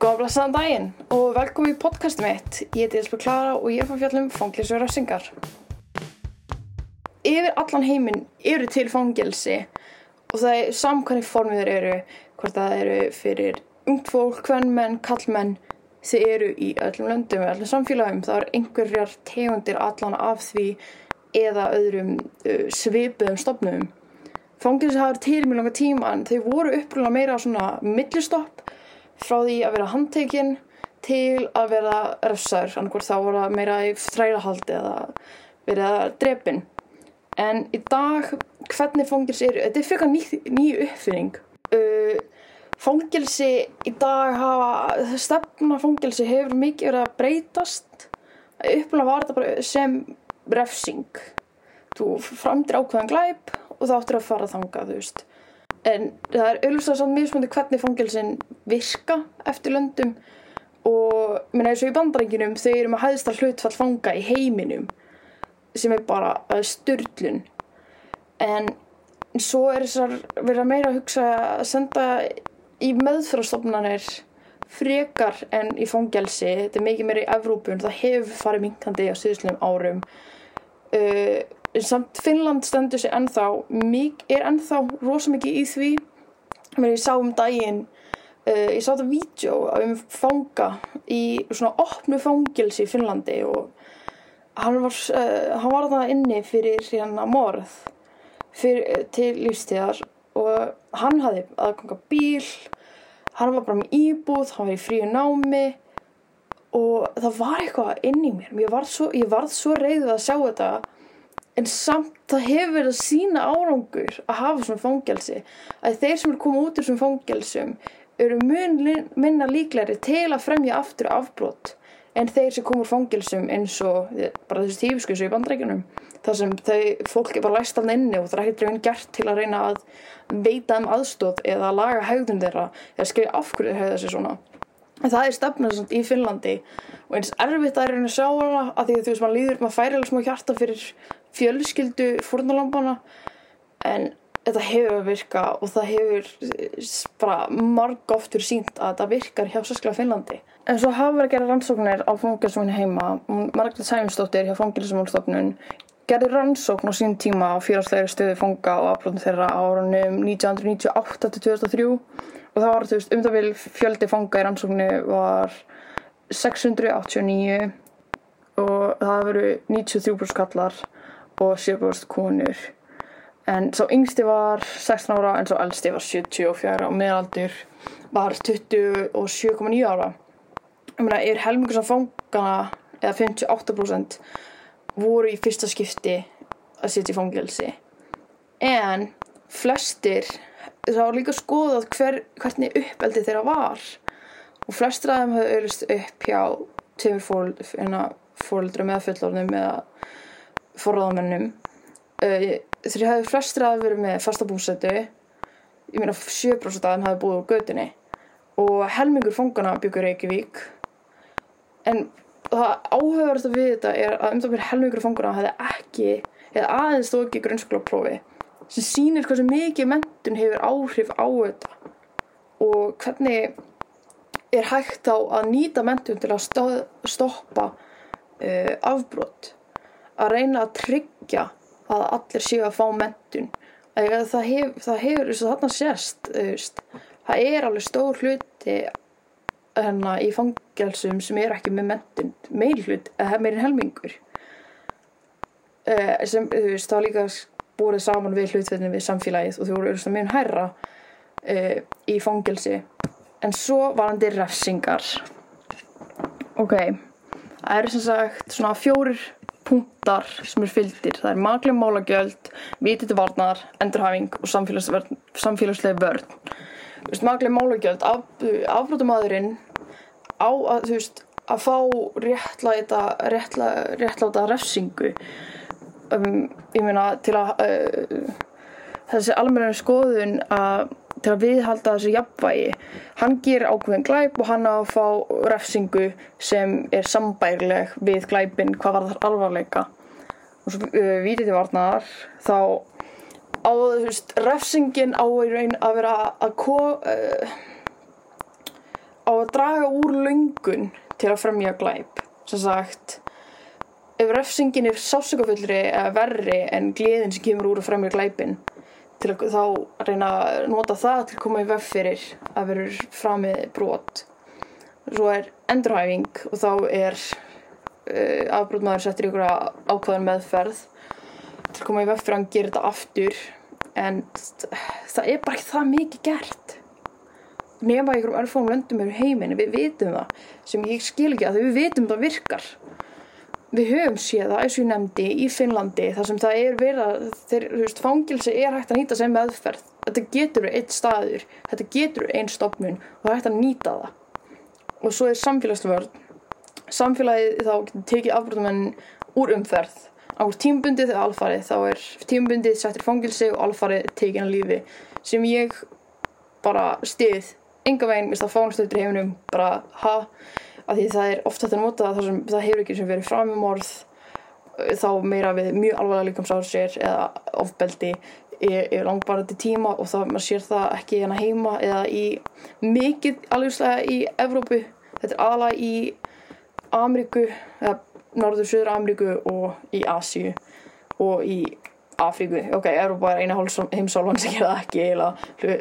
Góða blessaðan daginn og velkomin í podcastum mitt. Ég heiti Elspur Klara og ég er frá fjallum fangilsi og refsingar. Yfir allan heiminn eru til fangelsi og það er samkvæmni formið þeir eru, hvort það eru fyrir ungt fólk, kvennmenn, kallmenn, þeir eru í öllum löndum, öllum samfélagum. Það er einhverjar tegundir allan af því eða öðrum uh, svipuðum stofnum. Fangelsi hafa til mjög langa tíma en þau voru upprúlega meira svona millistopp frá því að vera handtekinn til að vera refsar, annarkvært þá voru það meira í þrælahaldi eða verið að drepin. En í dag, hvernig fangilsi eru, þetta er fyrir ný, nýju uppfinning. Uh, fangilsi í dag hafa, stefna fangilsi hefur mikið verið að breytast. Upplega var þetta bara sem refsing. Þú framdir ákveðan glæp og þá áttur að fara þangað, þú veist. En það er auðvitað samt mismundi hvernig fangelsin virka eftir löndum og minna eins og í bandarenginum þau eru með hæðstar hlutfall fanga í heiminum sem er bara styrlun. En svo er þessar verið að meira að hugsa að senda í meðfyrastofnanir frekar en í fangelsi. Þetta er mikið meira í Evrópun, það hefur farið minkandi á síðuslegum árum. Uh, samt Finnland stendur sig ennþá mik er ennþá rosa mikið í því. Mér, ég sá um daginn uh, ég sá þetta vídeo um fanga í svona opnu fangilsi í Finnlandi og hann var, uh, hann var það inni fyrir hérna morð fyrir, til lífstíðar og hann hafði aðganga bíl hann var bara með íbúð hann var í fríu námi og það var eitthvað inn í mér. Ég varð svo, ég varð svo reyðið að sjá þetta en samt það hefur verið að sína árangur að hafa svona fangelsi. Að þeir sem er komið út úr svona fangelsum eru mun minna líklæri til að fremja aftur afbrott en þeir sem komur fangelsum eins og bara þessu tífiskusu í bandrækjunum þar sem þau, fólk er bara læst alveg inni og það er ekkert raun gert til að reyna að veita um aðstóð eða að laga haugðun þeirra eða skilja af hverju þeir haugða þessi svona. En það er stefnað í Finnlandi og eins erfitt að reyna að sjá hana að því að þú veist maður líður, maður færi alveg smá hjarta fyrir fjölskyldu fórnalampana en þetta hefur virka og það hefur bara marg oftur sínt að þetta virkar hjá Sasskla Finnlandi. En svo hafa verið að gera rannsóknir á fangilsuminn heima. Margret Sæmsdóttir hjá fangilsumálstofnun gerði rannsókn á sín tíma á félagslegri stöðu fanga og afbróðin þeirra árunum 1998 til 2003 og það var veist um það vil fjöldi fanga í rannsóknu var 689 og það veru 93% kallar og 7% konur. En svo yngsti var 16 ára en svo eldsti var 74 og meðaldur var 27,9 ára. Ég meina er helmingur sem fangana eða 58% voru í fyrsta skipti að sitja í fangelsi. En flestir það var líka skoðað hver, hvernig uppeldi þeirra var. Og flestir af þeim hafði auðvist upp hjá tveimur fóröldrum eða fullorðnum eða forráðamennum uh, þeir hafði flestir að verið með fasta búsætu ég meina 7% af þeim hafði búið á gödunni og helmingur fangana byggur Reykjavík. En það áhugaverðast að við þetta er að um það fyrir helmingur fangana hafði ekki eða aðeins þó ekki grunnskólaprófi sem sýnir hversu mikið mentun hefur áhrif á þetta og hvernig er hægt á að nýta mentun til að stoppa uh, afbrott að reyna að tryggja að allir séu að fá mentun það hefur, það hefur þarna sérst það er alveg stór hluti hérna í fangelsum sem er ekki með mentun meir hlut, eða meirinn helmingur. Uh, sem veist, það líka búið saman við hlutveitinu við samfélagið og þú voru auðvitað mjög hærra uh, í fangelsi. En svo varandi refsingar. Ok það eru sem sagt svona fjórir punktar sem er fylgdir. Það er maglega málagjöld, vitið til varnar endurhæfing og samfélagslega vörn. Maglega málagjöld. Af, afbrotumadurinn á að þú veist að fá réttlæta réttlæta, réttlæta refsingu um, ég meina til að uh, þessi almenna skoðun að til að viðhalda þessu jafnvægi. Hann ger ákveðin glæp og hann á að fá refsingu sem er sambærleg við glæpin hvað var þar alvarleika. Og svo uh, vitið til varnar þá á þú veist refsingin á í raun að vera að ko, uh, á að draga úr löngun til að fremja glæp. Sem sagt ef refsingin er sásökafullri verri en gleðin sem kemur úr að fremja glæpin til að þá reyna að nota það til að koma í veg fyrir að verður framið brot. Svo er endurhæfing og þá er uh, afbrotmaður settur í einhverja ákvæðan meðferð til að koma í veg fyrir að hann gerir þetta aftur. En það er bara ekki það mikið gert. Nema í einhverjum örfónum löndum eru heiminn. Við vitum það. Sem ég skil ekki að við vitum það virkar við höfum séð það eins og ég nefndi í Finnlandi þar sem það er verið að þeir, þú veist, fangilsi er hægt að nýta sem meðferð. Þetta getur eitt staður þetta getur einn stopnun og það er hægt að nýta það. Og svo er samfélagsvörð samfélagið þá getur tekið afbrotumenn úr umferð. Á tímbundið eða alfarið þá er tímbundið settir fangilsi og alfarið tekin að lífi sem ég bara stið enga veginn, mista fánstöður í heiminum bara ha, af því það er oft þetta nota þar sem það hefur ekki sem verið fram um orð þá meira við mjög alvarlega líkamsársir eða ofbeldi í langbarandi tíma og þá maður sér það ekki hérna heima eða í mikið alveg í Evrópu. Þetta er aðalega í Ameríku eða Norður, Suður Ameríku og í Asíu og í Afríku, ok, Evrópa er eina heimsálvan sem gera það ekki eða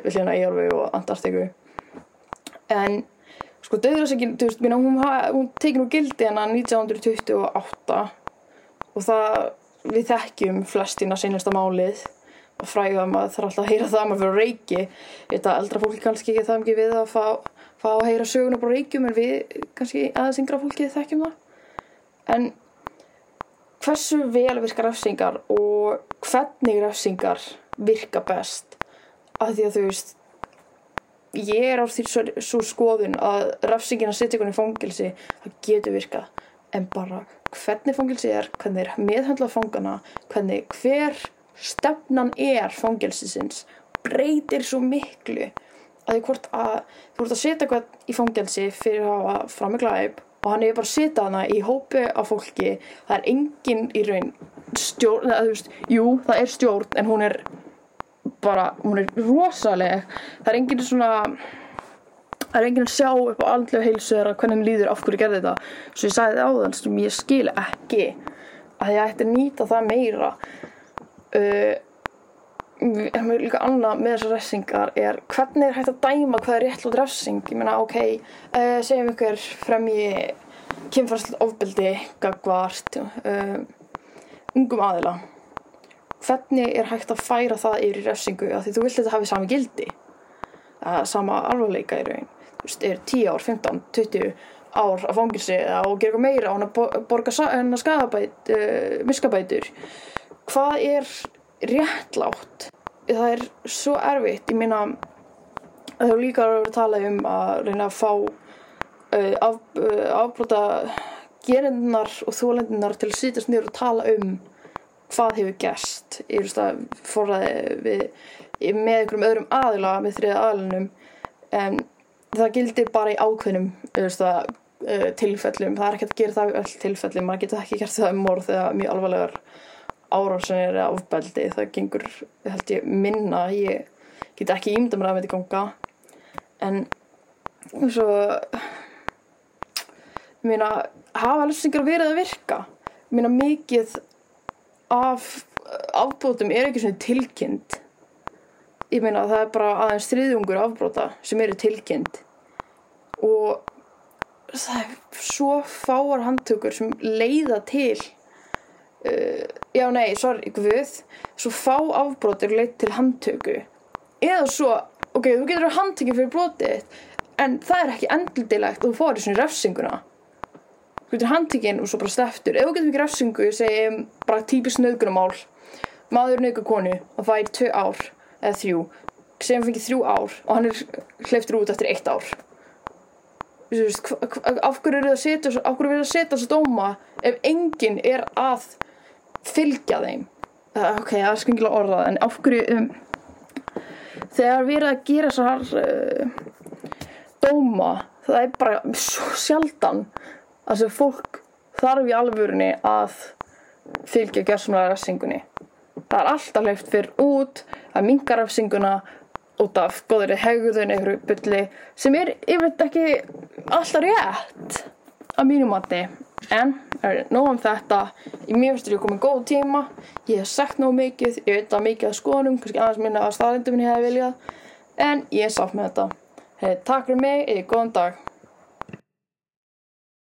hljóna í Jálfi og Antartíku en sko döðræsingin, þú veist, hún, hún tekið nú gildi hérna 1928 og það við þekkjum flestina seinasta málið. Og fræðum að það er alltaf að heyra það maður fyrir reiki. Þetta eldra fólki kannski ekki það mikið við að fá, fá að heyra söguna bara reikjum en við kannski aðeins yngra fólki þekkjum það. En hversu vel virkar refsingar og hvernig refsingar virka best? Af því að þú veist ég er á því svo, skoðun að refsingin að setja ykkur í fangilsi það getur virkað. En bara hvernig fangilsi er, hvernig er meðhandlað fangana, hvernig hver stefnan er fangilsisins breytir svo miklu. Að því hvort að þú ert að setja eitthvað í fangilsi fyrir að hafa framiglæp og hann er bara að setja hana í hópi af fólki, það er engin í raun stjórn, það, þú veist, jú það er stjórn en hún er bara, hún er rosaleg. Það er enginn svona það er enginn að sjá upp á andlega heilsu eða hvernig hann líður af hverju gerði þetta. Svo ég sagði það á þann sem ég skil ekki að ég ætti að nýta það meira. Uh, en líka annað með þessar refsingar er hvernig er hægt að dæma hvað er rétt út refsing? Ég meina ok, uh, segjum ykkur fremji kynfærslega ofbeldi gagvart uh, ungum aðila hvernig er hægt að færa það yfir í refsingu? Af því þú vilt þetta hafi sami gildi. Er sama alvarleika í raun. Þú veist, er 10 ár, 15, 20 ár að fangilsi eða og gera eitthvað meira og hann að borga hann að skadabæt uh, miskabætur. Hvað er réttlátt? Það er svo erfitt. Ég meina það er líka að tala um að reyna að fá uh, af, uh, afbrota gerinnar og þólendinar til að sýtast nýður og tala um hvað hefur veist að forraði við, með einhverjum öðrum aðila með þriða aðlunum en það gildir bara í ákveðnum veist, að, uh, tilfellum. Það er ekki að gera það í öll tilfellum. Maður getur ekki gert það um morð eða mjög alvarlegar árásanir eða ofbeldi. Það gengur, held ég, minna. Ég get ekki ímda mér að þetta ganga. En svo ég meina hafa alveg sem verið að virka? Ég meina mikið af afbrótum er ekki svona tilkynnt. Ég meina það er bara aðeins þriðjungur afbróta sem eru tilkynnt. Og það er svo fáar handtökur sem leiða til uh, já nei, sorry, guð svo fá afbrótir leið til handtöku. Eða svo, ok, þú getur handtökið fyrir brótið en það er ekki endildilegt og þú fórir svona refsinguna getur handtíkinn og svo bara steftur ef þú getur ekki refsingu, segjum bara típist nöðgunumál maður nöðgur konu og það er tvö ár eða þrjú, segjum fengið þrjú ár og hann er hleyftur út eftir eitt ár. Veist af hverju eru það að setja þessu dóma ef enginn er að fylgja þeim? Ok, það er skengilega orðað en af hverju um, þegar við erum að gera þessar uh, dóma það er bara svo sjaldan að sem fólk þarf í alvörunni að fylgja gerðsumlega refsingunni. Það er alltaf hleyft fyrir út að minga refsinguna út af góðri hegðun einhverju bylli sem er yfirleitt ekki alltaf rétt að mínum mati. En er nóg um þetta. Í mér finnst ég komið góð tíma. Ég hef sagt nóg mikið, ég veit að mikið að skoðunum kannski aðeins minna að staðrindum ég hefði viljað. En ég er sátt með þetta. Hey, takk fyrir mig, eða góðan dag